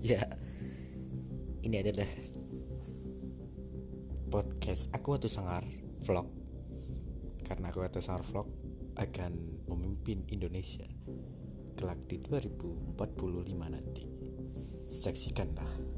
Ya, ini adalah podcast aku atau sangar vlog. Karena aku atau sangar vlog akan memimpin Indonesia kelak di 2045 nanti. Saksikanlah.